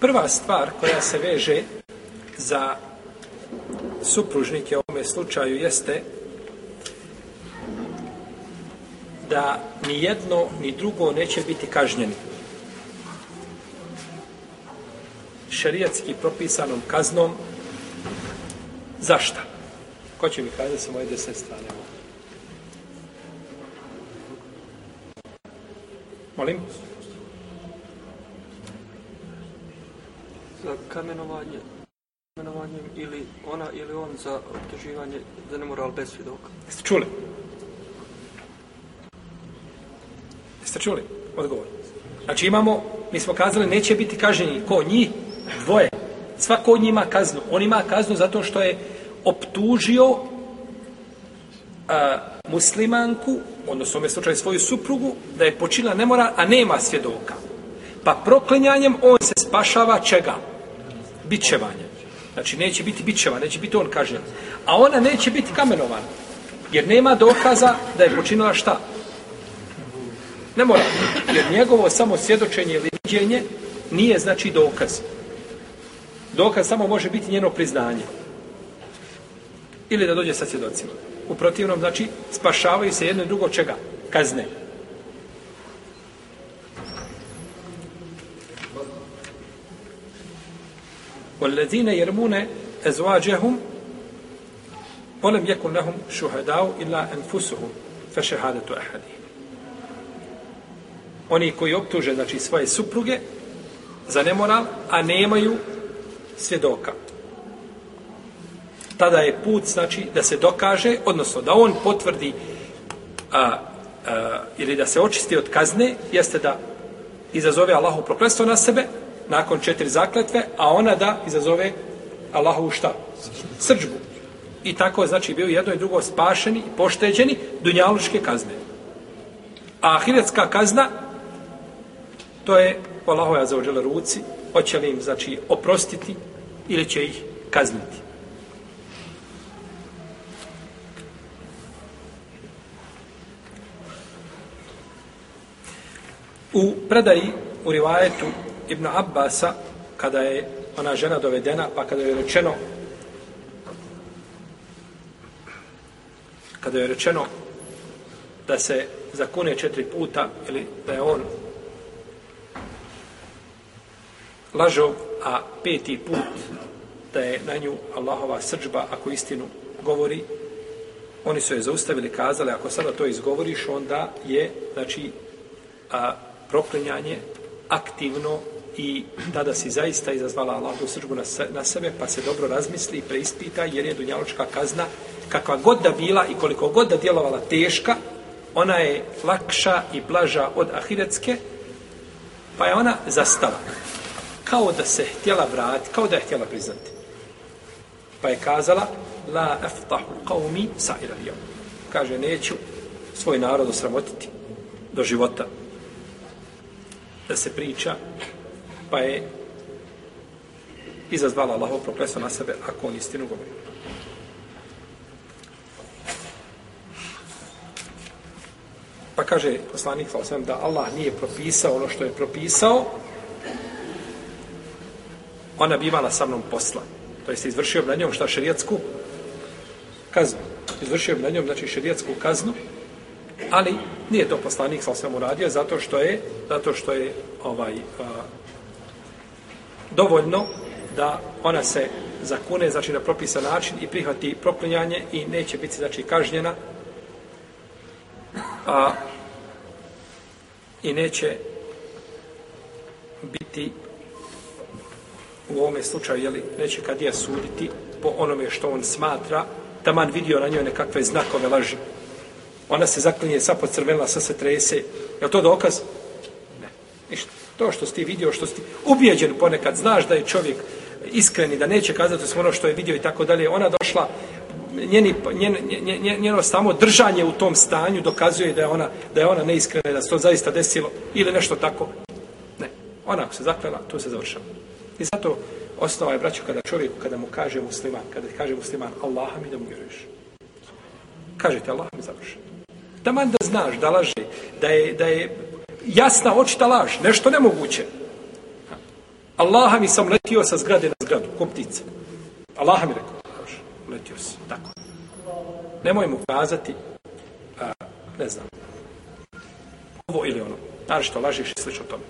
Prva stvar koja se veže za supružnike u ovome slučaju jeste da ni jedno ni drugo neće biti kažnjeni. Šerijatski propisanom kaznom zašta? Ko će mi kazati sa moje desne strane? Molim? Molim? za kamenovanje kamenovanjem ili ona ili on za optuživanje za nemoral bez svjedoka. Jeste čuli? Jeste čuli? Odgovor. Znači imamo, mi smo kazali, neće biti kaženi ko njih, dvoje. Svako od njih ima kaznu. On ima kaznu zato što je optužio a, muslimanku, odnosno u ovom slučaju svoju suprugu, da je počinila nemoral, a nema svjedoka. Pa proklinjanjem on se spašava čega? Bićevanja. Znači, neće biti bićeva, neće biti on kažen. A ona neće biti kamenovana. Jer nema dokaza da je počinila šta? Ne mora. Jer njegovo samo svjedočenje ili vidjenje nije znači dokaz. Dokaz samo može biti njeno priznanje. Ili da dođe sa svjedocima. U protivnom, znači, spašavaju se jedno i drugo čega? Kazne. Kazne. والذين يرمون أزواجهم ولم يكن لهم شهداء إلا أنفسهم فشهادة أحدهم Oni koji optuže, znači, svoje supruge za nemoral, a nemaju svjedoka. Tada je put, znači, da se dokaže, odnosno da on potvrdi a, a, ili da se očisti od kazne, jeste da izazove Allahu proklesto na sebe, nakon četiri zakletve, a ona da izazove Allahu šta? Srđbu. I tako znači bio jedno i drugo spašeni, pošteđeni dunjaluške kazne. A ahiretska kazna to je po Allahoja zaođela ruci, hoće li im znači oprostiti ili će ih kazniti. U predaji u rivajetu Ibn Abbasa kada je ona žena dovedena pa kada je rečeno kada je rečeno da se zakune četiri puta ili da je on lažo, a peti put da je na nju Allahova srđba ako istinu govori oni su je zaustavili kazali ako sada to izgovoriš onda je znači a, proklinjanje aktivno i tada si zaista izazvala Allahu srđbu na, se, na sebe, pa se dobro razmisli i preispita, jer je dunjaločka kazna kakva god da bila i koliko god da djelovala teška, ona je lakša i blaža od ahiretske, pa je ona zastala. Kao da se htjela vratiti, kao da je htjela priznati. Pa je kazala, la eftahu qawmi sa'ira jom. Kaže, neću svoj narod osramotiti do života. Da se priča pa je izazvala Allah proklesa na sebe ako on istinu govori. Pa kaže poslanik sa da Allah nije propisao ono što je propisao, ona bi imala sa mnom posla. To jeste izvršio na njom šta šerijetsku kaznu. Izvršio na njom znači šerijetsku kaznu, ali nije to poslanik sa uradio zato što je zato što je ovaj a, dovoljno da ona se zakune, znači na propisan način i prihvati proklinjanje i neće biti, znači, kažnjena. A, I neće biti u ovome slučaju, jeli, neće kad je suditi po onome što on smatra, taman vidio na njoj nekakve znakove laži. Ona se zaklinje, sa pod crvenla, sa se trese. Je to dokaz? Ne, ništa. To što si ti vidio, što si ubijeđen ponekad, znaš da je čovjek iskreni, da neće kazati sve ono što je vidio i tako dalje, ona došla, njeni, njen, njen, njeno samo držanje u tom stanju dokazuje da je ona, da je ona neiskrena, da se to zaista desilo ili nešto tako. Ne, ona ako se zaklela, tu se završava. I zato osnova je, braćo, kada čovjek, kada mu kaže musliman, kada kaže musliman, Allaha mi da mu vjeruješ. Kaže ti, Allaha mi završi. Da man da znaš, da laže, da je, da je jasna očita laž, nešto nemoguće. Allaha mi sam letio sa zgrade na zgradu, ko ptice. Allaha mi rekao, kaš, letio si, tako. Nemoj mu kazati, a, ne znam, ovo ili ono, znaš što lažiš i slično tome.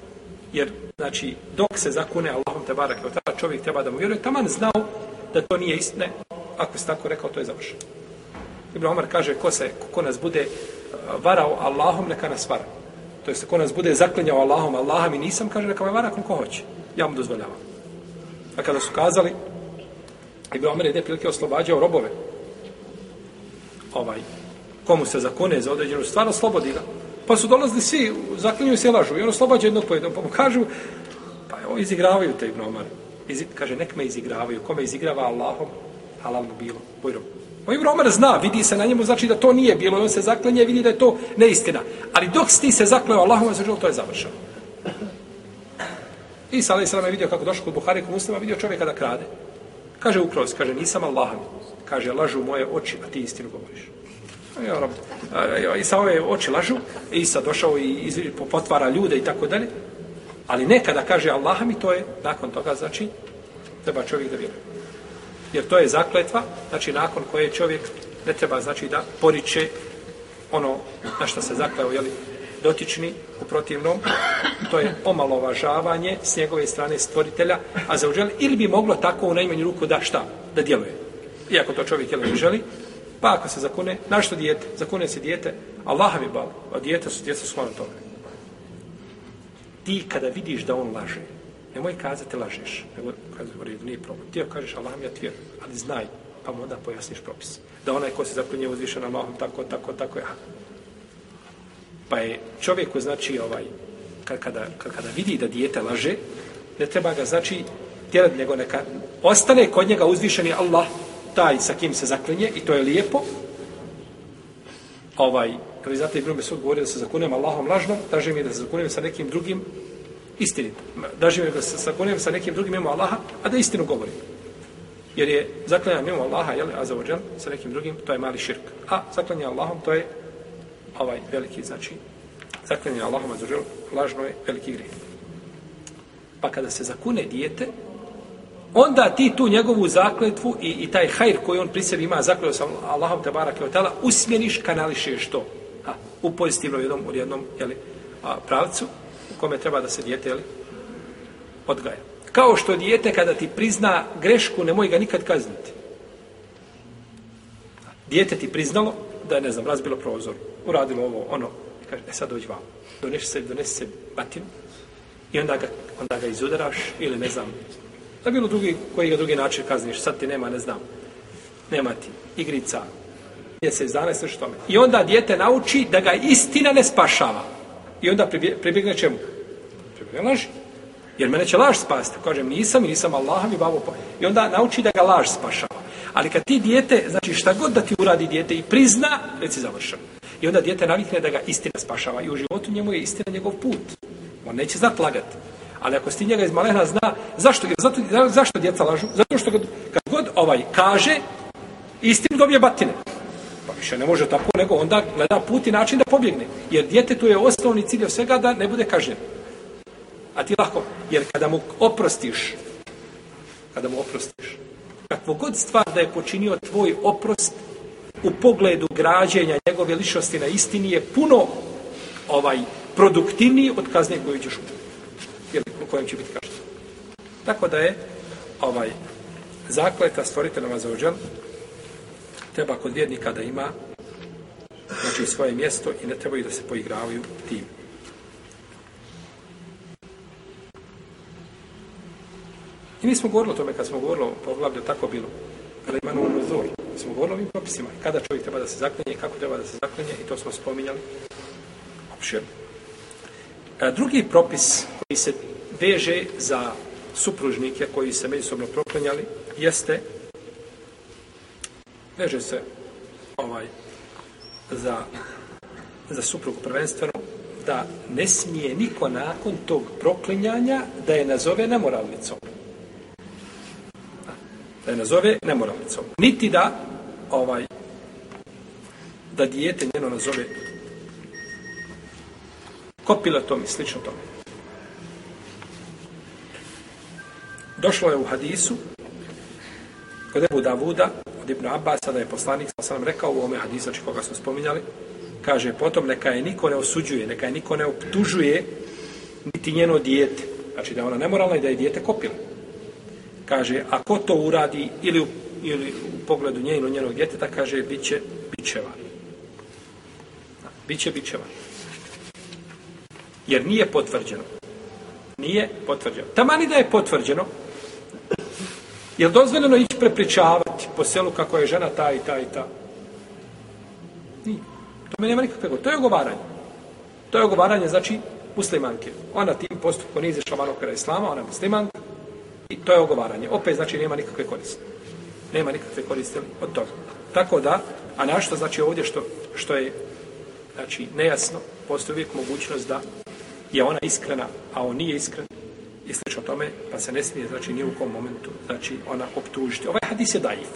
Jer, znači, dok se zakune Allahom te barak, ta čovjek treba da mu vjeruje, taman znao da to nije istine, ako si tako rekao, to je završeno. Ibn Omar kaže, ko, se, ko nas bude varao Allahom, neka nas vara. To jest, ko nas bude zaklenjao Allahom, Allaha mi nisam, kaže, neka me vara koliko hoće. Ja mu dozvoljavam. A kada su kazali, i bio mene prilike oslobađao robove, ovaj, komu se zakone za određenu stvar, oslobodi ga. Pa su dolazili svi, zaklinju se lažu, i on oslobađa jednog po jednom, pa mu kažu, pa o, izigravaju te ibn Omar. Izi, kaže, nek me izigravaju, kome izigrava Allahom, halal mu bilo, bojrom. Pa Ibn Omer zna, vidi se na njemu, znači da to nije bilo. I on se zaklenje, vidi da je to neistina. Ali dok ti se zakleo Allahom, znači, to je završeno. I sada je je vidio kako došao kod Buhari, kod muslima, vidio čovjeka da krade. Kaže ukroz, kaže, nisam Allah. Kaže, lažu moje oči, a ti istinu govoriš. I sa ove oči lažu, i sa došao i iz, potvara ljude i tako dalje. Ali nekada kaže Allah mi to je, nakon toga, znači, treba čovjek da vjeruje jer to je zakletva, znači nakon koje čovjek ne treba znači da poriče ono na što se zakleo, jeli, dotični u protivnom, to je omalovažavanje s njegove strane stvoritelja, a za uđeli, ili bi moglo tako u najmanju ruku da šta, da djeluje. Iako to čovjek jeli ne želi, pa ako se zakune, na što dijete? Zakune se dijete, Allah je bal, a dijete su, djeca su tome. Ti kada vidiš da on laže, Nemoj kazati lažeš, nego kazati u redu, nije problem. Ti joj kažeš Allah mi ja ti vjerujem, ali znaj, pa mu onda pojasniš propis. Da onaj ko se zaklinje uzvišen Allahom, tako, tako, tako, ja. Pa je čovjeku, znači, ovaj, kad, kada, kad, kada vidi da dijete laže, ne treba ga, znači, tjerat nego neka, ostane kod njega uzvišeni Allah, taj sa kim se zaklinje, i to je lijepo, ovaj, ali zato Ibn Mesud govori da se zakunem Allahom lažnom, traže mi da se zakunem sa nekim drugim istinit. Da živim ga sa, konim, sa nekim drugim mimo Allaha, a da istinu govori. Jer je zaklanjan mimo Allaha, jel, a zavođen sa nekim drugim, to je mali širk. A zaklanjan Allahom, to je ovaj veliki, znači, zaklanjan Allahom, a zavođen, lažno je veliki grijeh. Pa kada se zakune dijete, onda ti tu njegovu zakletvu i, i taj hajr koji on pri sebi ima zakletvu sa Allahom te barake od tala, usmjeniš, kanališeš to. Ha, u pozitivnom jednom, u jednom jeli, a, pravcu, u kome treba da se dijete li, odgaja. Kao što dijete kada ti prizna grešku, nemoj ga nikad kazniti. Dijete ti priznalo da je, ne znam, razbilo prozor, uradilo ovo, ono, i kaže, e sad dođi vam, donesi se, donesi se batin, i onda ga, onda ga izudaraš, ili ne znam, da bilo drugi, koji ga drugi način kazniš, sad ti nema, ne znam, nema ti igrica, je se izdana i sve što tome. I onda dijete nauči da ga istina ne spašava. I onda pribjegne čemu? Pribjegne laži. Jer mene će laž spasti. Kaže, nisam, nisam Allah, mi babo pa. I onda nauči da ga laž spašava. Ali kad ti dijete, znači šta god da ti uradi dijete i prizna, reci završam. I onda dijete navikne da ga istina spašava. I u životu njemu je istina njegov put. On neće znat lagati. Ali ako si njega iz malena zna, zašto, zato, zašto djeca lažu? Zato što kad, kad god ovaj kaže, istim dobije batine više ne može tako, nego onda gleda put i način da pobjegne. Jer djetetu je osnovni cilj od svega da ne bude kažnjen. A ti lako, jer kada mu oprostiš, kada mu oprostiš, kakvo god stvar da je počinio tvoj oprost u pogledu građenja njegove ličnosti na istini je puno ovaj produktivniji od kazne koju ćeš uđeti. u kojem će biti kažnjen. Tako da je ovaj zakleta stvoritelja za ođelu treba kod vjernika da ima znači svoje mjesto i ne trebaju da se poigravaju tim. I mi smo govorili o tome, kad smo govorili o poglavlju, tako bilo. Ali ima novu zor. Mi smo govorili o ovim propisima. Kada čovjek treba da se zaklenje, kako treba da se zaklenje, i to smo spominjali. Opšer. drugi propis koji se veže za supružnike koji se međusobno proklenjali, jeste veže se ovaj za za suprugu prvenstveno da ne smije niko nakon tog proklinjanja da je nazove nemoralnicom. Da je nazove nemoralnicom. Niti da ovaj da dijete njeno nazove kopila tom i slično tome. Došlo je u hadisu kod Ebu Davuda od Ibn Abbas, da je poslanik, sam sam rekao u ome hadisa, znači, koga smo spominjali, kaže, potom neka je niko ne osuđuje, neka je niko ne optužuje niti njeno dijete. Znači da je ona nemoralna i da je dijete kopila. Kaže, ako to uradi ili u, ili u pogledu nje ili njenog djeteta, kaže, bit će bićeva. Biće bićeva. Jer nije potvrđeno. Nije potvrđeno. Tamani da je potvrđeno, Je li dozvoljeno ići prepričavati po selu kako je žena ta i ta i ta? Nije. To me nema nikakve To je ogovaranje. To je ogovaranje, znači, muslimanke. Ona tim postupkom nije izišla van okvira islama, ona je muslimanka. I to je ogovaranje. Opet, znači, nema nikakve koriste. Nema nikakve koriste od toga. Tako da, a našto znači ovdje što, što je, znači, nejasno, postoji uvijek mogućnost da je ona iskrena, a on nije iskren i slično tome, pa se ne smije, znači, ni u kom momentu, znači, ona optužiti. Ovaj hadis je daif,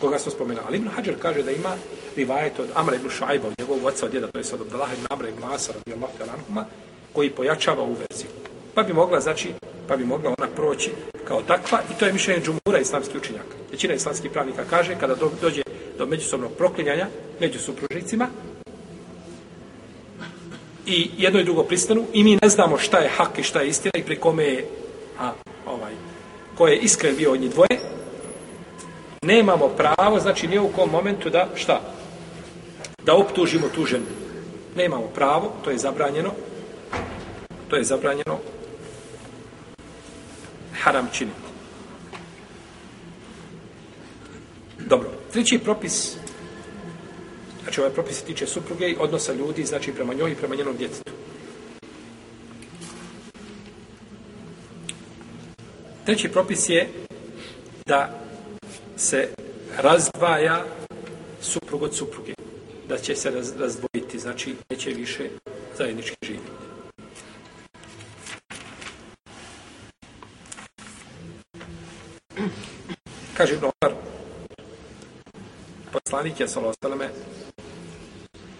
koga smo spomenuli. Ali Ibn Hajar kaže da ima rivajet od Amra ibn Šajba, od njegovog oca od djeda, to je sad od Dalaha ibn Amra ibn Asa, radijallahu anhuma, koji pojačava u vezi. Pa bi mogla, znači, pa bi mogla ona proći kao takva, i to je mišljenje džumura islamskih učinjaka. Većina islamskih pravnika kaže, kada dođe do međusobnog proklinjanja među supružnicima, i jedno i drugo pristanu i mi ne znamo šta je hak i šta je istina i pri kome je a, ovaj, ko je iskren bio od njih dvoje nemamo pravo znači nije u kom momentu da šta da optužimo tu ženu nemamo pravo, to je zabranjeno to je zabranjeno haram činiti dobro, treći propis Znači, ovaj propis tiče supruge i odnosa ljudi, znači prema njoj i prema njenom djetetu. Treći propis je da se razdvaja suprug od supruge. Da će se razdvojiti, znači neće više zajednički živjeti. Kaže Novar, poslanik je, salo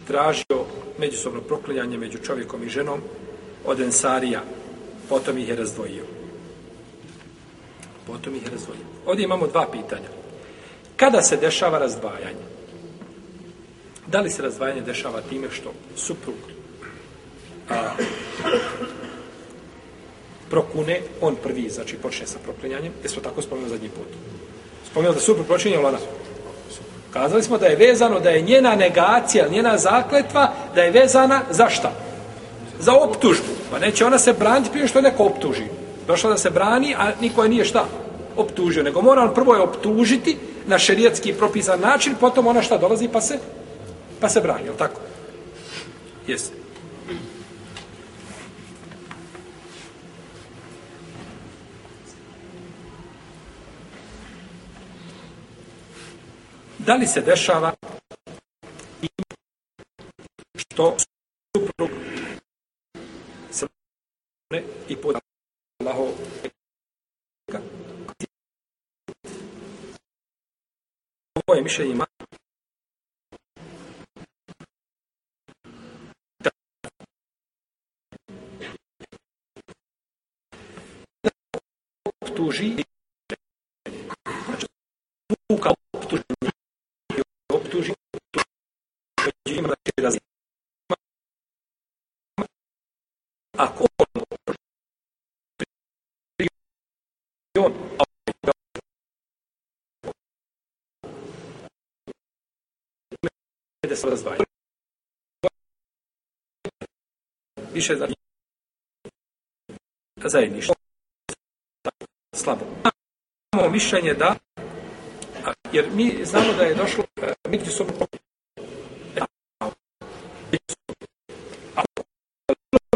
tražio međusobno proklinjanje među čovjekom i ženom od Ensarija. Potom ih je razdvojio. Potom ih je razdvojio. Ovdje imamo dva pitanja. Kada se dešava razdvajanje? Da li se razdvajanje dešava time što suprug a, prokune, on prvi, znači počne sa proklinjanjem, jer smo tako spomenuli zadnji put. Spomenuli da suprug počinje, ona Kazali smo da je vezano, da je njena negacija, njena zakletva, da je vezana za šta? Za optužbu. Pa neće ona se braniti prije što neko optuži. Došla da se brani, a niko je nije šta? Optužio. Nego mora on prvo je optužiti na šerijetski propisan način, potom ona šta dolazi pa se, pa se brani, je tako? Jesi. da li se dešava što suprug srne i puta Allaho ovo je mišljenje ima tuži i sva razdvajanja. Više znači zajedništvo. Slabo. Imamo mišljenje da jer mi znamo da je došlo mi gdje su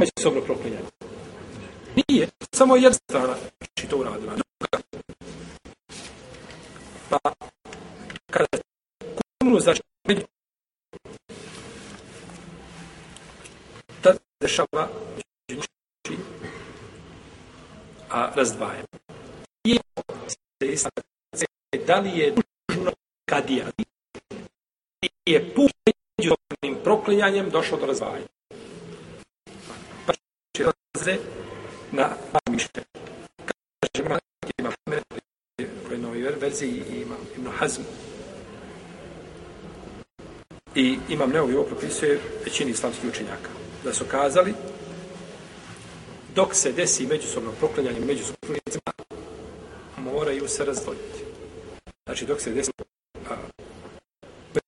međusobno proklinjanje. Nije, samo jedna strana. li je dužno kadija. je put među proklinjanjem došlo do razvajanja. Pa će razre na mišlje. Kaže, ima, ima u jednoj verziji i ima Ibn Hazm. I imam neovi ovo propisuje većini islamskih učenjaka. Da su kazali, dok se desi međusobno proklanjanje međusobnicima, moraju se razvoditi. Znači, dok se desilo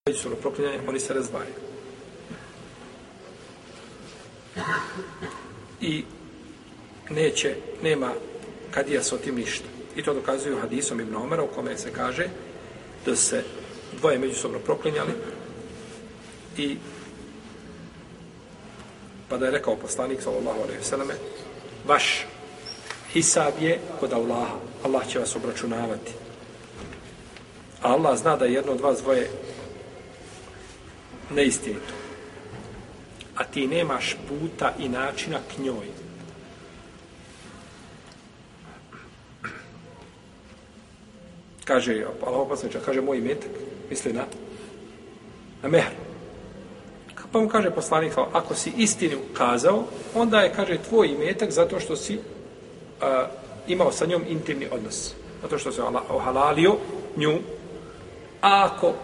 međusobno proklinjanje, oni se razvajaju. I neće, nema kadija s otim ništa. I to dokazuju hadisom Ibn Omara, u kome se kaže da se dvoje međusobno proklinjali i pa da je rekao poslanik sallallahu alejhi ve selleme vaš hisab je kod Allaha Allah će vas obračunavati A Allah zna da jedno od vas dvoje neistinito. A ti nemaš puta i načina k njoj. Kaže, Allah opasniča, kaže moj metak, misli na, na mehr. Pa mu kaže poslanik, ako si istinu kazao, onda je, kaže, tvoj imetak zato što si a, imao sa njom intimni odnos. Zato što se ohalalio nju A ako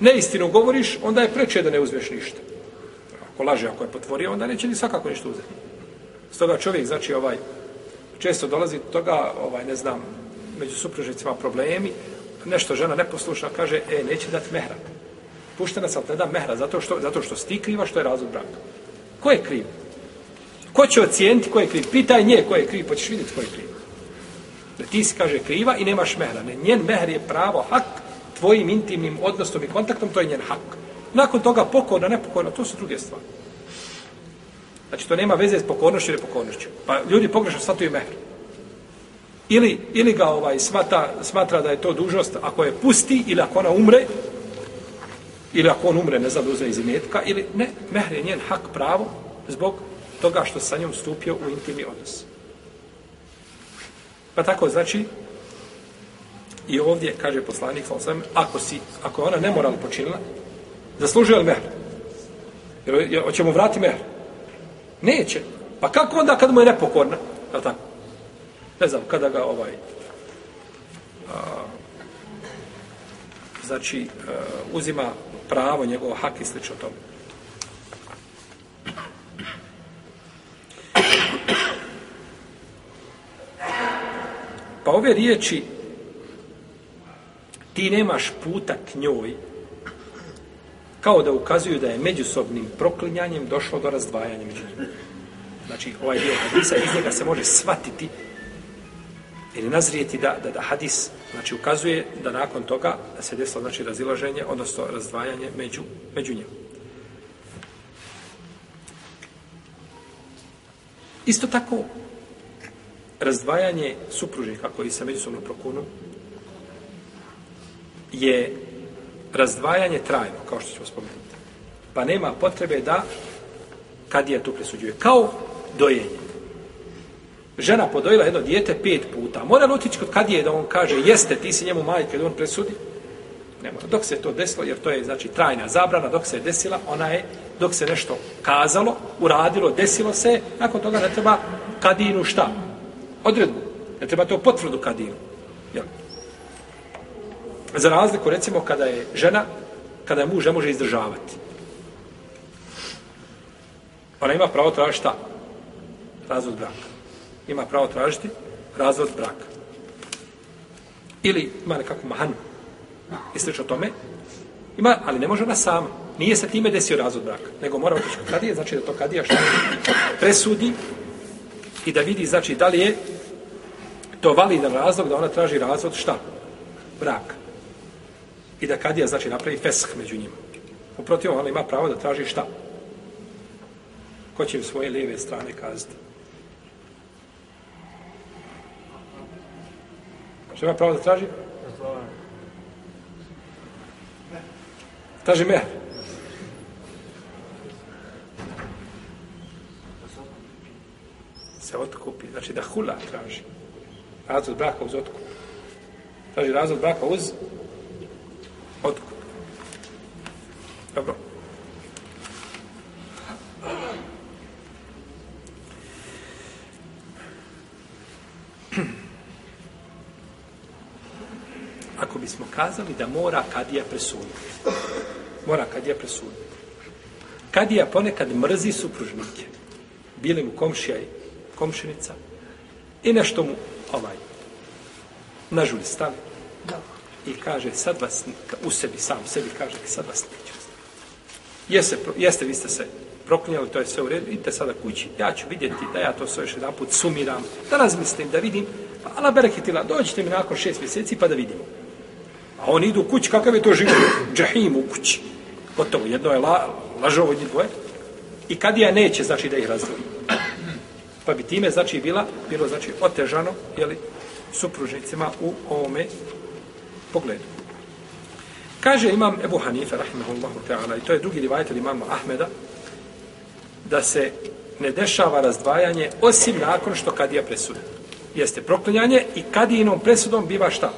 neistinu govoriš, onda je preče da ne uzmeš ništa. Ako laže, ako je potvorio, onda neće ni svakako ništa uzeti. Stoga čovjek, znači ovaj, često dolazi do toga, ovaj, ne znam, među supružnicima problemi, nešto žena ne posluša, kaže, e, neće dati mehra. Pušta nas, ali ne da mehra, zato što, zato što si ti kriva, što je razlog braka. Ko je kriv? Ko će ocijeniti ko je kriv? Pitaj nje ko je kriv, pa ćeš vidjeti ko je kriv. Da ti si, kaže, kriva i nemaš mehra. Ne, njen mehra je pravo, hak, tvojim intimnim odnosom i kontaktom, to je njen hak. Nakon toga pokorna, nepokorna, to su druge stvari. Znači, to nema veze s pokornošću ili pokornošću. Pa ljudi pogrešno shvataju mehr. Ili, ili ga ovaj smata, smatra da je to dužnost ako je pusti ili ako ona umre, ili ako on umre, ne znam da uzme iz imetka, ili ne, mehr je njen hak pravo zbog toga što sa njom stupio u intimni odnos. Pa tako, znači, I ovdje kaže poslanik sa ako si ako ona nemoralno počinila, zaslužuje mehr. Jer hoće mu vratiti mehr. Neće. Pa kako onda kad mu je nepokorna? Je tako? Ne znam, kada ga ovaj... A, znači, a, uzima pravo njegovo hak i slično tome. Pa ove riječi ti nemaš puta k njoj kao da ukazuju da je međusobnim proklinjanjem došlo do razdvajanja među njima. Znači, ovaj dio hadisa iz njega se može shvatiti ili nazrijeti da, da, da hadis znači, ukazuje da nakon toga da se desilo znači, razilaženje, odnosno razdvajanje među, među njima. Isto tako, razdvajanje supružnika koji se međusobno prokunu, je razdvajanje trajno, kao što ćemo spomenuti. Pa nema potrebe da kad je tu presuđuje. Kao dojenje. Žena podojila jedno dijete pet puta. Mora li otići kod kad je da on kaže jeste ti si njemu majke da on presudi? Ne mora. Dok se to desilo, jer to je znači trajna zabrana, dok se je desila, ona je dok se nešto kazalo, uradilo, desilo se, nakon toga ne treba kadinu šta? Odredbu. Ne treba to potvrdu kadinu. Jel? Za razliku, recimo, kada je žena, kada je muž ne može izdržavati. Ona ima pravo tražiti šta? Razvod braka. Ima pravo tražiti razvod braka. Ili ima nekakvu mahanu. I slično tome. Ima, ali ne može ona sama. Nije se time desio razvod braka. Nego mora otići kod kadije, znači da to kadija šta presudi i da vidi, znači, da li je to validan razlog da ona traži razvod šta? Braka i da kadija znači napravi fesh među njima. U protivom, ona ima pravo da traži šta? Ko će im svoje lijeve strane kazati? Što ima pravo da traži? Traži me. Se otkupi. Znači da hula traži. Razod braka uz otkup. Traži razod braka uz otkup. Otkud? Dobro. Ako bismo kazali da mora Kadija presuditi. Mora Kadija presuditi. Kadija ponekad mrzi supružnike. Bili mu komšija i komšinica. I nešto mu ovaj, na žuli stavi. Dobro i kaže sad vas u sebi sam sebi kaže sad vas neću jeste, jeste vi ste se proklinjali, to je sve u redu, idite sada kući, ja ću vidjeti da ja to sve još jedan put sumiram, da razmislim, da vidim, pa ala berekitila, dođite mi nakon šest mjeseci pa da vidimo. A oni idu kući, kakav je to život? Džahim u kući. Gotovo, jedno je la, lažovo, jedno dvoje. I kad ja neće, znači da ih razdobim. Pa bi time, znači, bila, bilo, znači, otežano, jeli, supružnicima u ovome, pogledu. Kaže imam Ebu Hanife, rahimahullahu ta'ala, i to je drugi divajitelj imama Ahmeda, da se ne dešava razdvajanje osim nakon što kadija presude. Jeste proklinjanje i kadijinom presudom biva šta?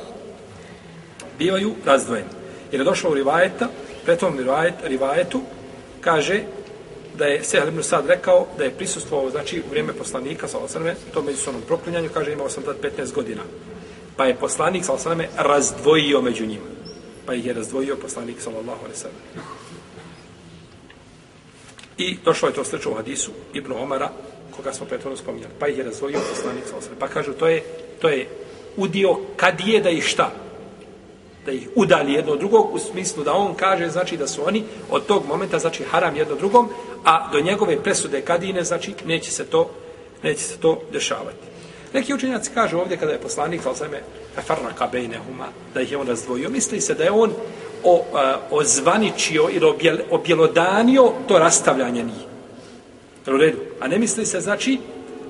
Bivaju razdvojeni. Jer je došlo u rivajeta, pretom rivajet, rivajetu, kaže da je Sehel ibn Sad rekao da je prisustvovao znači, u vrijeme poslanika sa osrme, to međusobnom proklinjanju, kaže imao sam tad 15 godina. Pa je poslanik, sal sveme, razdvojio među njima. Pa ih je razdvojio poslanik, sal Allaho I došlo je to sreće u hadisu Ibnu Omara, koga smo prethodno spominjali. Pa ih je razdvojio poslanik, sal sveme. Pa kažu, to je, to je udio kad je da ih šta? Da ih udali jedno od drugog, u smislu da on kaže, znači da su oni od tog momenta, znači haram jedno drugom, a do njegove presude kadine, znači neće se to, neće se to dešavati. Neki učenjaci kažu ovdje kada je poslanik sa sveme Farnaka Bejnehuma, da ih je on razdvojio, misli se da je on o, a, ozvaničio ili objel, objelodanio to rastavljanje njih. U redu. A ne misli se, znači,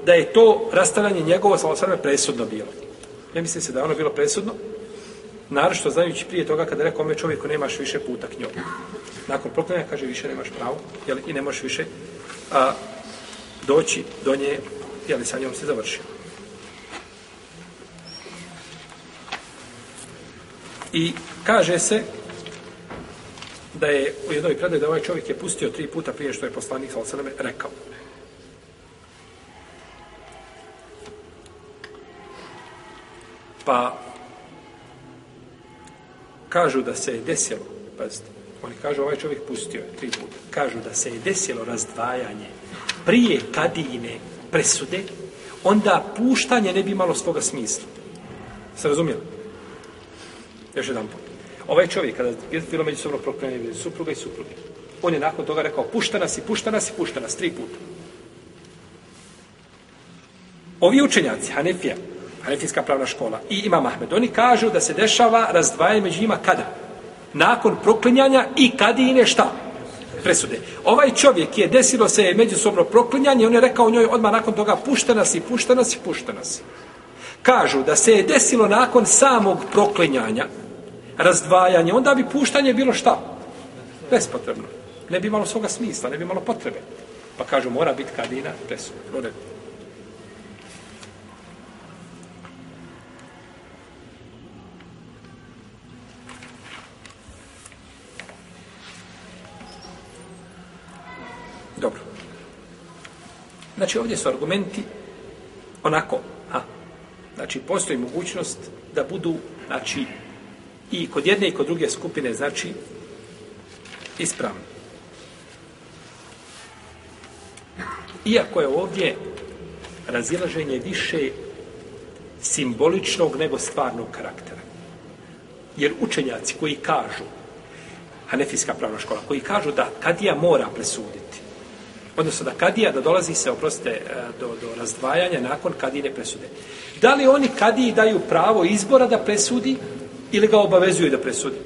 da je to rastavljanje njegovo sa sveme presudno bilo. Ne misli se da je ono bilo presudno, narošto znajući prije toga kada rekao ome čovjeku nemaš više puta k njom. Nakon proklanja kaže više nemaš pravo jeli, i ne možeš više a, doći do nje, jeli sa njom se završio. I kaže se da je u jednoj predaj da ovaj čovjek je pustio tri puta prije što je poslanik sa osaname rekao. Pa kažu da se je desilo, pazite, oni kažu ovaj čovjek pustio je tri puta, kažu da se je desilo razdvajanje prije kadijine presude, onda puštanje ne bi imalo svoga smisla. Se razumijeli? Još jedan put. Ovaj čovjek, kada je bilo međusobno proklinanje između supruga i supruge, on je nakon toga rekao, pušta nas i pušta nas i pušta nas, tri puta. Ovi učenjaci, Hanefija, Hanefijska pravna škola i Imam Ahmed, oni kažu da se dešava razdvajanje među njima kada? Nakon proklinjanja i kada i nešta? presude. Ovaj čovjek je desilo se međusobno proklinjanje, on je rekao njoj odmah nakon toga pušta nas i pušta nas i pušta nas. Pušta nas kažu da se je desilo nakon samog proklinjanja, razdvajanje, onda bi puštanje bilo šta? Bespotrebno. Ne bi imalo svoga smisla, ne bi imalo potrebe. Pa kažu, mora biti kadina, presudno. Dobro. Znači, ovdje su argumenti onako, znači postoji mogućnost da budu znači i kod jedne i kod druge skupine znači ispravni. Iako je ovdje razilaženje više simboličnog nego stvarnog karaktera. Jer učenjaci koji kažu, Hanefijska pravna škola, koji kažu da Kadija mora presuditi, odnosno da kadija, da dolazi se, oprostite, e, do, do razdvajanja nakon kadine presude. Da li oni kadiji daju pravo izbora da presudi ili ga obavezuju da presudi?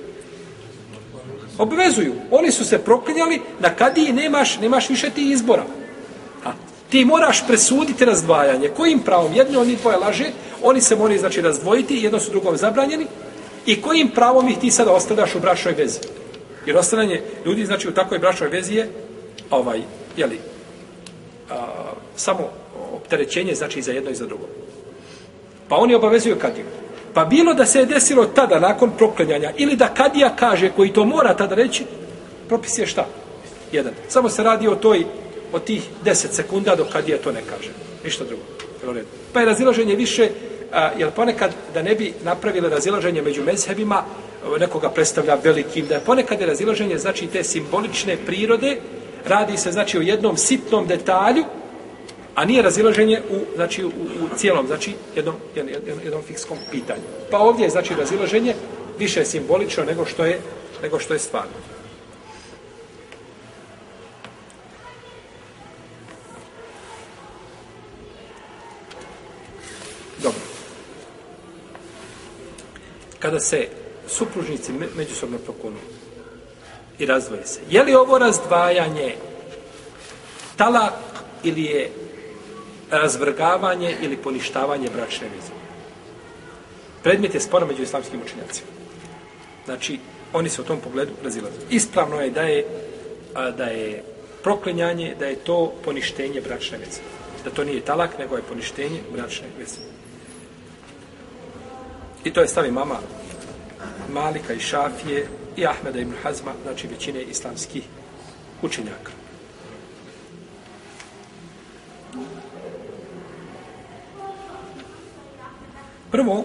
Obavezuju. Oni su se proklinjali, na kadiji nemaš, nemaš više ti izbora. Ha. Ti moraš presuditi razdvajanje. Kojim pravom? Jedni oni tvoje laže, oni se moraju znači, razdvojiti, jedno su drugom zabranjeni. I kojim pravom ih ti sada ostavljaš u brašnoj vezi? Jer ostavljanje ljudi znači, u takvoj brašnoj vezi je ovaj, jeli, a, samo opterećenje znači za jedno i za drugo. Pa oni obavezuju kadiju. Pa bilo da se je desilo tada, nakon proklanjanja, ili da kadija kaže, koji to mora tada reći, propis je šta? Jedan. Samo se radi o toj, o tih deset sekunda dok kadija to ne kaže. Ništa drugo. Pa je razilaženje više, a, jer ponekad da ne bi napravile razilaženje među mezhebima, nekoga predstavlja velikim, da je ponekad je razilaženje, znači te simbolične prirode, radi se znači o jednom sitnom detalju, a nije razilaženje u, znači, u, u cijelom, znači, jednom, jednom, jednom fikskom pitanju. Pa ovdje je, znači, razilaženje više je simbolično nego što je, nego što je stvarno. Dobro. Kada se supružnici međusobno prokonuju, i razdvoje se. Je li ovo razdvajanje talak ili je razvrgavanje ili poništavanje bračne veze? Predmet je spora među islamskim učenjacima. Znači, oni se u tom pogledu razilaze. Ispravno je da je, a, da je proklinjanje, da je to poništenje bračne veze. Da to nije talak, nego je poništenje bračne veze. I to je stavi mama Malika i Šafije i Ahmeda ibn Hazma, znači većine islamskih učenjaka. Prvo,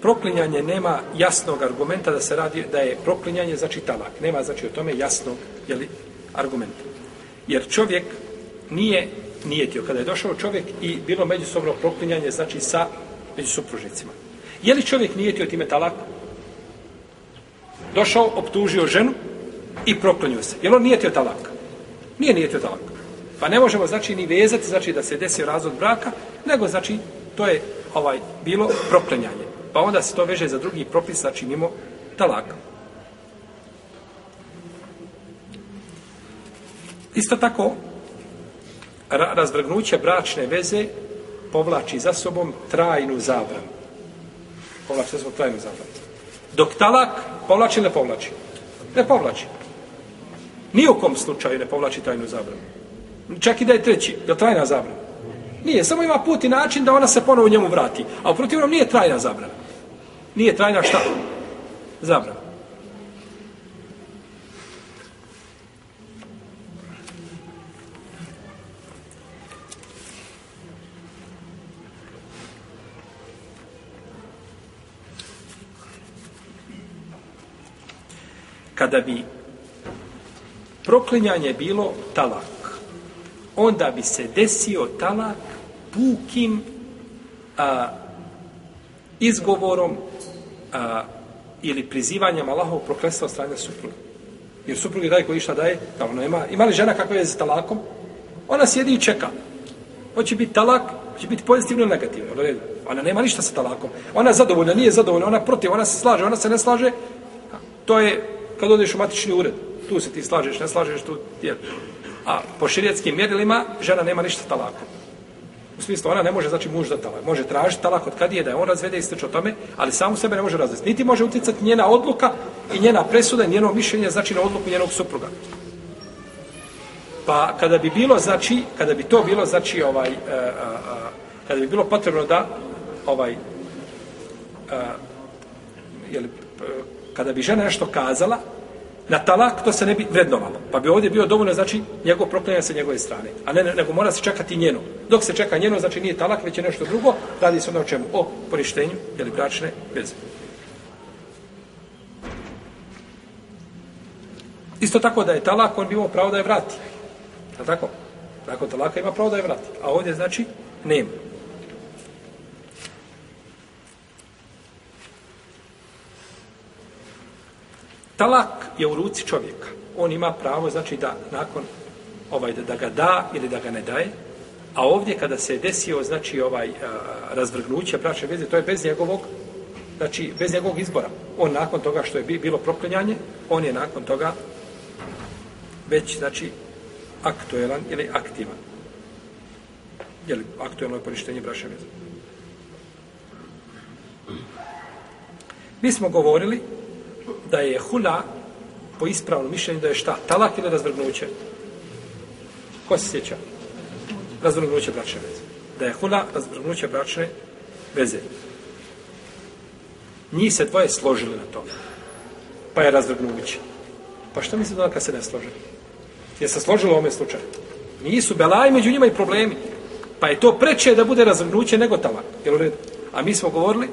proklinjanje nema jasnog argumenta da se radi da je proklinjanje znači talak. Nema znači o tome jasnog jeli, argumenta. Jer čovjek nije nijetio. Kada je došao čovjek i bilo međusobno proklinjanje znači sa međusupružnicima. Je li čovjek nijetio time talak? došao, optužio ženu i proklonio se. Jel on nijetio talak? Nije nijetio talak. Pa ne možemo, znači, ni vezati, znači, da se desio razvod braka, nego, znači, to je ovaj bilo proklenjanje. Pa onda se to veže za drugi propis, znači, mimo talaka. Isto tako, ra razvrgnuće bračne veze povlači za sobom trajnu zabranu. Povlači za sobom trajnu zabranu. Dok talak povlači ne povlači? Ne povlači. Ni u kom slučaju ne povlači tajnu zabranu. Čak i da je treći, je trajna zabrana? Nije, samo ima put i način da ona se ponovo njemu vrati. A u protivnom nije trajna zabrana. Nije trajna šta? Zabrana. kada bi proklinjanje bilo talak, onda bi se desio talak pukim a, izgovorom a, ili prizivanjem Allahov proklesa od strane supruge. Jer supruge daje koji išta daje, da pa ono ima, ima li žena kakve je za talakom? Ona sjedi i čeka. Hoće biti talak, će biti pozitivno ili negativno. Ono ona nema ništa sa talakom. Ona je zadovoljna, nije zadovoljna, ona protiv, ona se slaže, ona se ne slaže. To je kad odeš u matični ured, tu se ti slažeš, ne slažeš tu, jer, a po širijetskim mjerilima žena nema ništa talakom. U smislu, ona ne može, znači, muž da talak. Može tražiti talak od kad je da je on razvede i o tome, ali samo sebe ne može razvesti. Niti može utjecati njena odluka i njena presuda, njeno mišljenje, znači, na odluku njenog supruga. Pa kada bi bilo, znači, kada bi to bilo, znači, ovaj, a, a, a, kada bi bilo potrebno da, ovaj, a, e, jeli, a, e, kada bi žena nešto kazala, na talak to se ne bi vrednovalo. Pa bi ovdje bio dovoljno, znači, njegov proklanjanje sa njegove strane. A ne, nego mora se čekati njeno. Dok se čeka njeno, znači nije talak, već je nešto drugo, radi se onda o čemu? O poništenju, jel, bračne veze. Isto tako da je talak, on bi imao pravo da je vrati. Je tako? Nakon talaka ima pravo da je vrati. A ovdje, znači, nema. talak je u ruci čovjeka. On ima pravo, znači, da nakon ovaj, da, da ga da ili da ga ne daje. A ovdje kada se desio, znači, ovaj a, razvrgnuće bračne veze, to je bez njegovog, znači, bez njegovog izbora. On nakon toga što je bilo proklinjanje, on je nakon toga već, znači, aktuelan ili aktivan. Jel, aktuelno je poništenje bračne veze. Mi smo govorili da je hula po ispravnom mišljenju da je šta? Talak ili razvrgnuće? Ko se sjeća? Razvrgnuće bračne veze. Da je hula razvrgnuće bračne veze. Njih se dvoje složili na tom. Pa je razvrgnuće. Pa što mi se da kad se ne složili? Je se složilo u ovome slučaju? Nisu belaj, među njima i problemi. Pa je to preče da bude razvrgnuće nego talak. Jel u redu? A mi smo govorili,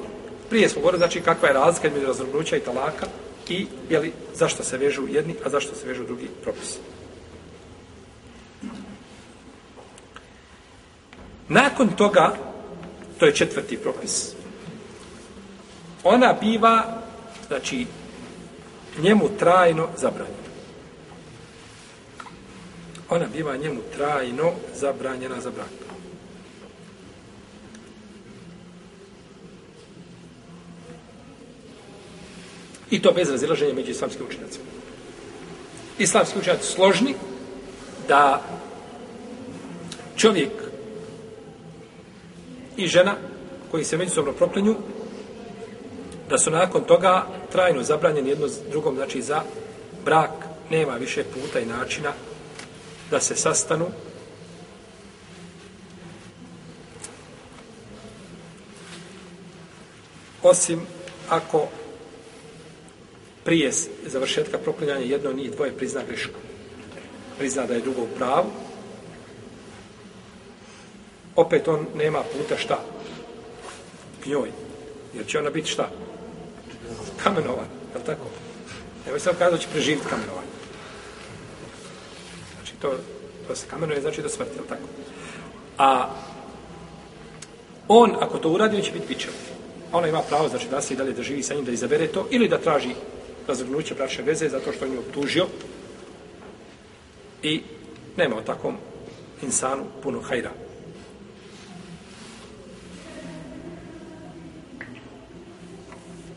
prije smo govorili, znači kakva je razlika među razvrgnuća i talaka, i jeli, zašto se vežu jedni, a zašto se vežu drugi propisi. Nakon toga, to je četvrti propis, ona biva, znači, njemu trajno zabranjena. Ona biva njemu trajno zabranjena za braku. I to bez razilaženja među islamskim učenjacima. Islamski učenjaci složni da čovjek i žena koji se međusobno proklenju, da su nakon toga trajno zabranjeni jedno drugom, znači za brak, nema više puta i načina da se sastanu. Osim ako prije završetka proklinjanja jedno ni dvoje prizna grešku. Prizna da je drugo u pravu. Opet on nema puta šta? Njoj. Jer će ona biti šta? Kamenovan. Je li tako? Evo sam kazao će preživiti kamenovan. Znači to, to se kamenuje, znači do smrti, je li tako? A on, ako to uradi, će biti pičan. Ona ima pravo, znači da se i dalje da živi sa njim, da izabere to, ili da traži razvrnuće bračne veze zato što on je obtužio i nema o takvom insanu puno hajra.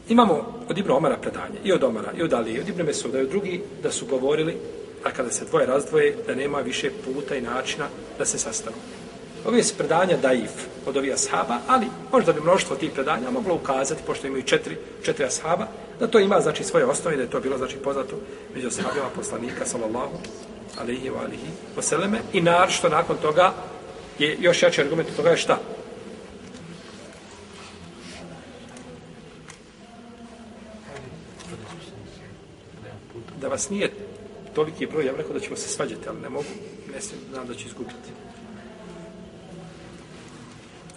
Imamo od Ibn Omara predanje, i od Omara, i od Ali, i od Ibn Mesuda, i od drugi, da su govorili, a kada se dvoje razdvoje, da nema više puta i načina da se sastanu. Ovi su predanja daif od ovih ashaba, ali možda bi mnoštvo tih predanja moglo ukazati, pošto imaju četiri, četiri ashaba, Da to ima znači svoje osnove, da je to bilo znači poznato među sahabima poslanika sallallahu alejhi ve alihi vesselam i nar što nakon toga je još jači argument toga je šta? Da vas nije toliki broj, ja bih rekao da ćemo se svađati, ali ne mogu, ne se znam da ću izgubiti.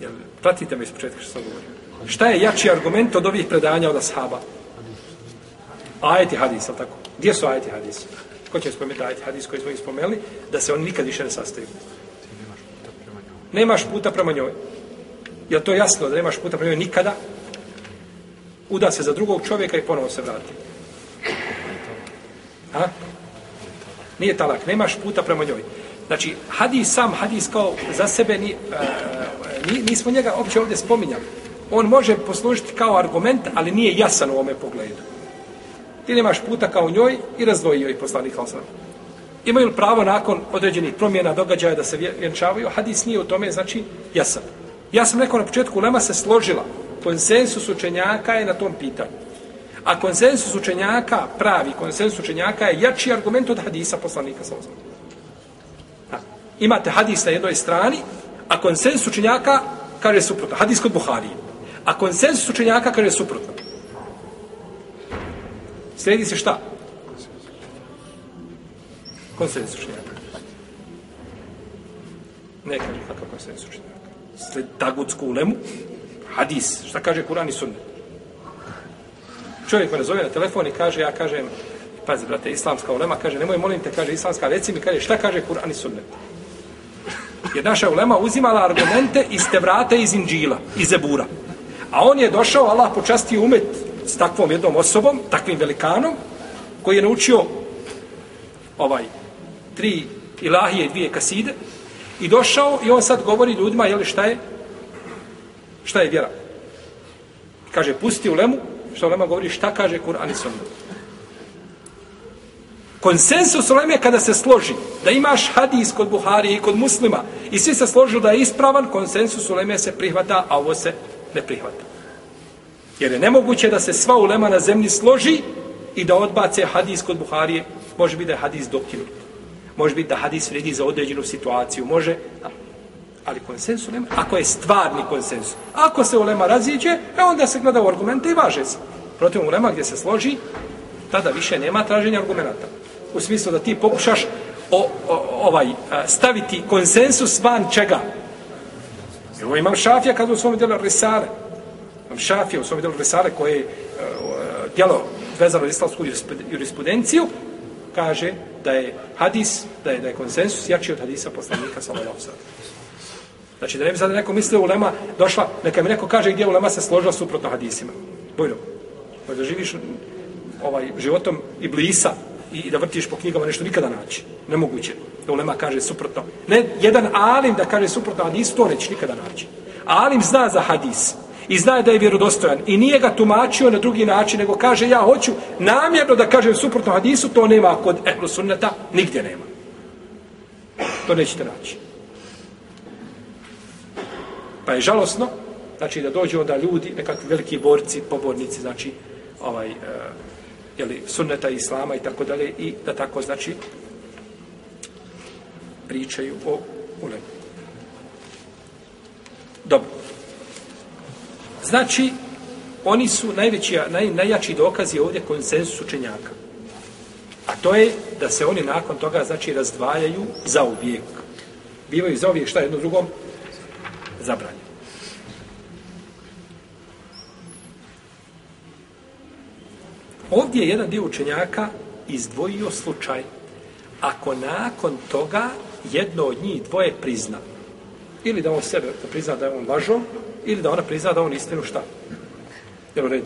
Jel, pratite me iz početka što sam govorio. Šta je jači argument od ovih predanja od ashaba? Šta ajeti hadisa, tako? Gdje su ajeti hadisa? Ko će spomenuti ajeti hadisa koji smo ih spomenuli, da se oni nikad više ne sastaju? Nemaš puta prema njoj. Je to jasno da nemaš puta prema njoj nikada? Uda se za drugog čovjeka i ponovo se vrati. A? Nije talak, nemaš puta prema njoj. Znači, hadis sam, hadis kao za sebe, ni, e, e, ni, nismo njega opće ovdje spominjali. On može poslužiti kao argument, ali nije jasan u ovome pogledu ti nemaš puta kao njoj i razdvojio i poslanik Allah sallam. Imaju li pravo nakon određenih promjena događaja da se vjenčavaju? Hadis nije u tome, znači jasan. Ja sam rekao na početku, lema se složila. Konsensus učenjaka je na tom pitanju. A konsensus učenjaka, pravi konsensus učenjaka je jači argument od hadisa poslanika sa Imate hadis na jednoj strani, a konsensus učenjaka kaže suprotno. Hadis kod Buhari. A konsensus učenjaka kaže suprotno. Slijedi se šta? Konsensus učenjaka. Ne kaže kakav konsensus učenjaka. Sled tagutsku ulemu, hadis, šta kaže Kur'an i sunnet. Čovjek me nazove na telefon i kaže, ja kažem, pazi brate, islamska ulema, kaže, nemoj molim te, kaže, islamska, reci mi, kaže, šta kaže Kur'an i sunnet. Jer naša ulema uzimala argumente iz Tevrata i iz Inđila, iz Zebura. A on je došao, Allah počastio umet, s takvom jednom osobom, takvim velikanom, koji je naučio ovaj tri ilahije i dvije kaside i došao i on sad govori ljudima je li šta je šta je vjera kaže pusti ulemu što ulema govori šta kaže Kur'an i Sunna konsensus ulema je kada se složi da imaš hadis kod Buhari i kod muslima i svi se složu da je ispravan konsensus ulema se prihvata a ovo se ne prihvata Jer je nemoguće da se sva ulema na zemlji složi i da odbace hadis kod Buharije. Može biti da je hadis dokinut. Može biti da hadis vredi za određenu situaciju. Može, ali konsens ulema, ako je stvarni konsens. Ako se ulema raziđe, e onda se gleda u argumente i važe se. Protiv ulema gdje se složi, tada više nema traženja argumenta. U smislu da ti pokušaš o, o, ovaj, staviti konsensus van čega? Evo imam šafija kad u svom delu Risale, Imam Šafija u svom delu Resale koje je djelo vezano za islamsku jurisprudenciju, kaže da je hadis, da je, da je konsensus jači od hadisa poslanika sa ovaj opsad. Znači, da ne bi sad neko mislio u lema došla, neka mi neko kaže gdje u lema se složila suprotno hadisima. Bojno, pa da živiš ovaj, životom i blisa i, i da vrtiš po knjigama nešto nikada naći. Nemoguće da ulema kaže suprotno. Ne, jedan alim da kaže suprotno hadisu, to neće nikada naći. Alim zna za hadis i znaje da je vjerodostojan i nije ga tumačio na drugi način nego kaže ja hoću namjerno da kažem suprotno hadisu to nema kod ehlu sunnata nigdje nema to nećete naći pa je žalosno znači da dođe onda ljudi nekakvi veliki borci, pobornici znači ovaj e, jeli, sunneta islama i tako dalje i da tako znači pričaju o ulemu Dobro. Znači, oni su najveći, naj, najjači dokazi ovdje konsensus učenjaka. A to je da se oni nakon toga, znači, razdvajaju za uvijek. Bivaju za uvijek šta jedno drugom? Zabranje. Ovdje je jedan dio učenjaka izdvojio slučaj ako nakon toga jedno od njih dvoje prizna ili da on sebe prizna da je on lažo ili da ona prizna da on istinu šta? Jel u redu?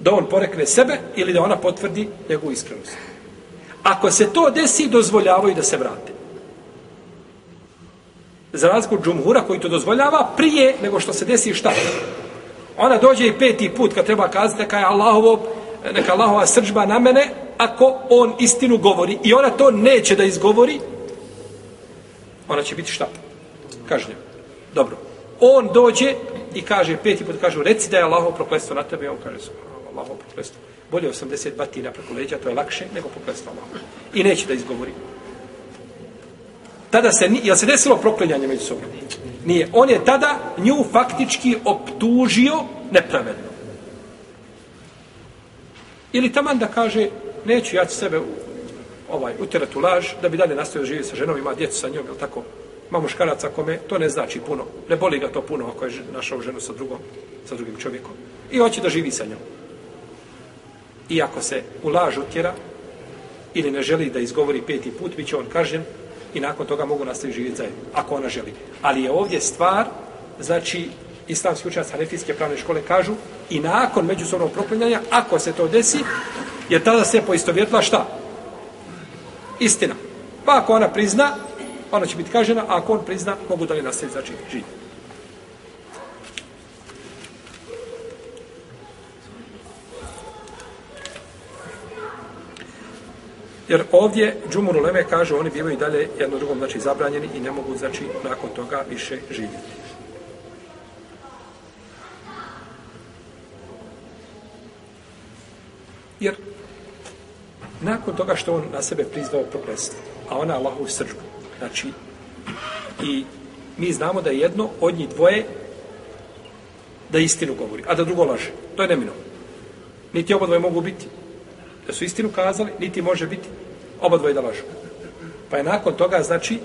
Da on porekne sebe ili da ona potvrdi njegovu iskrenost. Ako se to desi, dozvoljavaju da se vrate. Za razliku džumhura koji to dozvoljava prije nego što se desi šta? Ona dođe i peti put kad treba kazati neka je Allahovo, neka Allahova srđba na mene ako on istinu govori i ona to neće da izgovori ona će biti šta? Kažnje. Dobro. On dođe i kaže, peti put kaže, reci da je Allahov proklestvo na tebe. On kaže, Allahov proklestvo. Bolje 80 batina preko leđa, to je lakše nego proklestvo Allahov. I neće da izgovori. Tada se, je se desilo proklenjanje među sobom? Nije. On je tada nju faktički optužio nepravedno. Ili taman da kaže, neću ja sebe ovaj, utjerati u laž, da bi dalje nastavio živjeti sa ženom, ima djecu sa njom, je tako? ima muškaraca kome to ne znači puno. Ne boli ga to puno ako je našao ženu sa drugom, sa drugim čovjekom. I hoće da živi sa njom. I ako se u laž utjera ili ne želi da izgovori peti put, bit će on kažen i nakon toga mogu nastaviti živjeti zajedno, ako ona želi. Ali je ovdje stvar, znači, islamski učenac Hanefijske pravne škole kažu i nakon međusobnog proklinjanja, ako se to desi, je tada se poistovjetila šta? Istina. Pa ako ona prizna, ona će biti kažena, a ako on prizna, mogu dalje nastaviti, znači, živjeti. Jer ovdje Džumur Uleme kaže, oni bivaju i dalje jedno drugom, znači, zabranjeni i ne mogu, znači, nakon toga više živjeti. Jer nakon toga što on na sebe prizvao prokletstvo, a ona Allahu srđbu, Znači, i mi znamo da je jedno od njih dvoje da istinu govori, a da drugo laže. To je neminovo. Niti oba dvoje mogu biti da su istinu kazali, niti može biti oba dvoje da lažu. Pa je nakon toga, znači,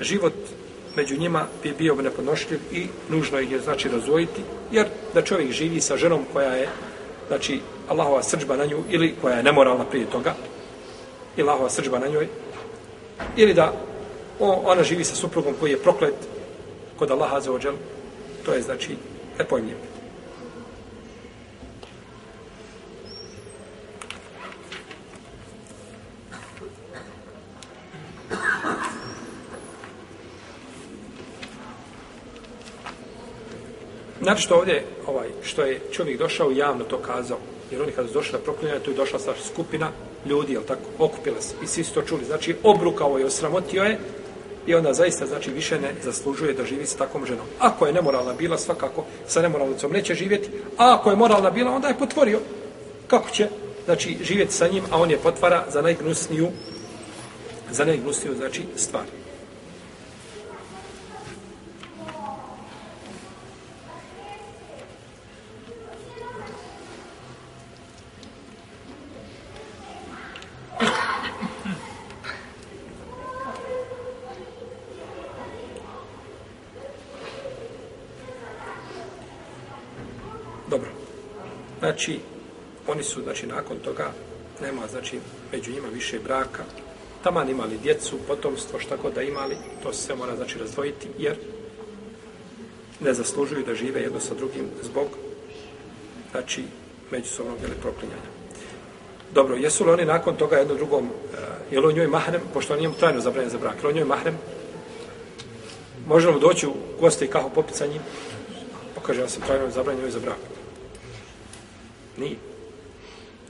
život među njima bi bio nepodnošljiv i nužno ih je, znači, razvojiti, jer da čovjek živi sa ženom koja je, znači, Allahova srđba na nju, ili koja je nemoralna prije toga, i Allahova srđba na njoj, ili da ona živi sa suprugom koji je proklet kod Allaha za ođel. To je znači nepojmljiv. Znači što ovdje, ovaj, što je čovjek došao i javno to kazao, jer oni kada su došli na proklinjanje, tu je došla sa skupina ljudi, jel tako, okupila se i svi su to čuli. Znači, obrukao je, osramotio je i onda zaista znači više ne zaslužuje da živi sa takvom ženom. Ako je nemoralna bila, svakako sa nemoralnicom neće živjeti, a ako je moralna bila, onda je potvorio. Kako će znači, živjeti sa njim, a on je potvara za najgnusniju, za najgnusniju znači, stvar. imami su, znači, nakon toga nema, znači, među njima više braka. Taman imali djecu, potomstvo, šta god da imali, to se mora, znači, razdvojiti, jer ne zaslužuju da žive jedno sa drugim zbog, znači, međusobnog, jel, proklinjanja. Dobro, jesu li oni nakon toga jedno drugom, uh, eh, jel on njoj mahrem, pošto on njemu trajno zabranjen za brak, jel on njoj mahrem, može li doći u goste i kaho popit sa njim? Pokaže, pa ja sam trajno zabranjen njoj za brak. Nije.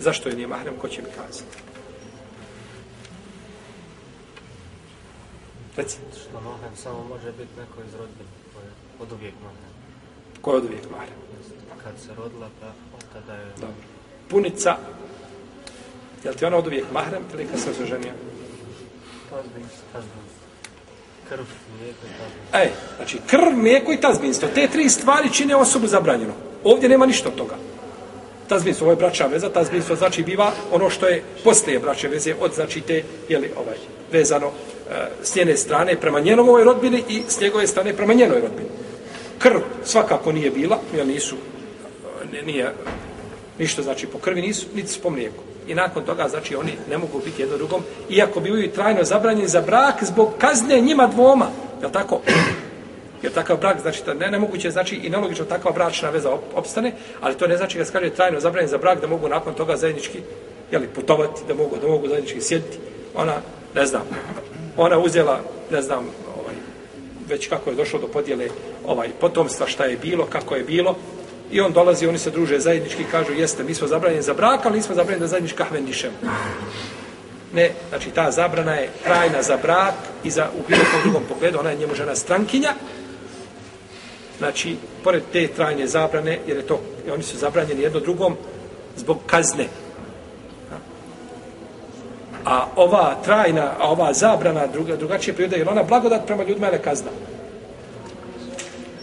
Zašto je nije mahrem, ko će mi kazati? Reci. Što mahrem samo može biti neko iz rodbine, od uvijek mahrem. Ko je od uvijek mahrem? Kad se rodila, pa od tada je... Dobro. Punica, je li ti ona od uvijek mahrem ili kad se oženio? Tazbinstvo, krv, mlijeko i tazbinstvo. Ej, znači krv, mlijeko i tazbinstvo. Te tri stvari čine osobu zabranjeno. Ovdje nema ništa od toga tazbin su, ovo je bračna veza, tazbin su, znači, biva ono što je poslije bračne veze, od, znači, te, jeli, ovaj, vezano e, s njene strane prema njenovoj rodbini i s njegove strane prema njenoj rodbini. Krv svakako nije bila, jer nisu, n, e, nije, ništa, znači, po krvi nisu, niti po mlijeku. I nakon toga, znači, oni ne mogu biti jedno drugom, iako bivaju trajno zabranjeni za brak zbog kazne njima dvoma, je tako? Jer takav brak, znači, ne, nemoguće, znači, i nelogično takva bračna veza opstane, ali to ne znači da skaže trajno zabranjen za brak, da mogu nakon toga zajednički, jeli, putovati, da mogu, da mogu zajednički sjediti. Ona, ne znam, ona uzela, ne znam, ovaj, već kako je došlo do podjele ovaj, potomstva, šta je bilo, kako je bilo, I on dolazi, oni se druže zajednički i kažu, jeste, mi smo zabranjeni za brak, ali nismo zabranjeni da zajednički kahven dišemo. Ne, znači ta zabrana je trajna za brak i za u bilo kom drugom pogledu, ona je njemu žena strankinja, znači, pored te trajne zabrane, jer je to, oni su zabranjeni jedno drugom, zbog kazne. A ova trajna, a ova zabrana, druga, drugačije prirode, jer ona blagodat prema ljudima je kazna.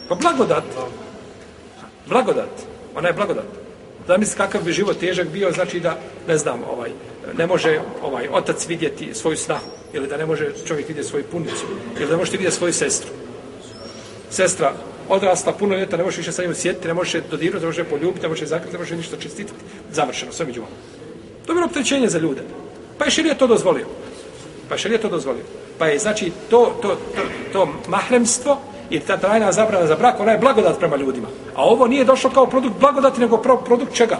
Pa blagodat. Blagodat. Ona je blagodat. Da misli kakav bi život težak bio, znači da, ne znam, ovaj, ne može ovaj otac vidjeti svoju snahu, ili da ne može čovjek vidjeti svoju punicu, ili da možete vidjeti svoju sestru. Sestra odrasla puno ljeta, ne možeš više sa njim sjetiti, ne možeš dodirnuti, ne možeš poljubiti, ne možeš zakriti, ne možeš ništa čestitati. Završeno, sve među vama. To je bilo optrećenje za ljude. Pa je širije to dozvolio. Pa je širije to dozvolio. Pa je, znači, to, to, to, to mahremstvo i ta trajna zabrana za brak, ona je blagodat prema ljudima. A ovo nije došlo kao produkt blagodati, nego pro, produkt čega?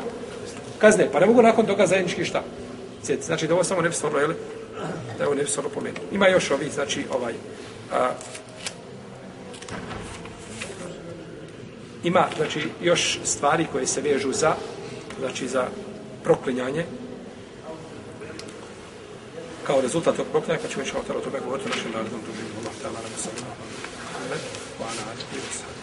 Kazne, pa ne mogu nakon toga zajednički šta? Sjeti. Znači, da ovo samo ne bi stvarno, jel? Da ovo ne bi stvarno pomenuo. Ima još ovih, znači, ovaj, a, ima znači još stvari koje se vežu za znači za proklinjanje kao rezultat tog proklinjanja pa ćemo inshallah o tome govoriti u našem narednom dubinu Allah ta'ala nam sallallahu alaihi wa sallam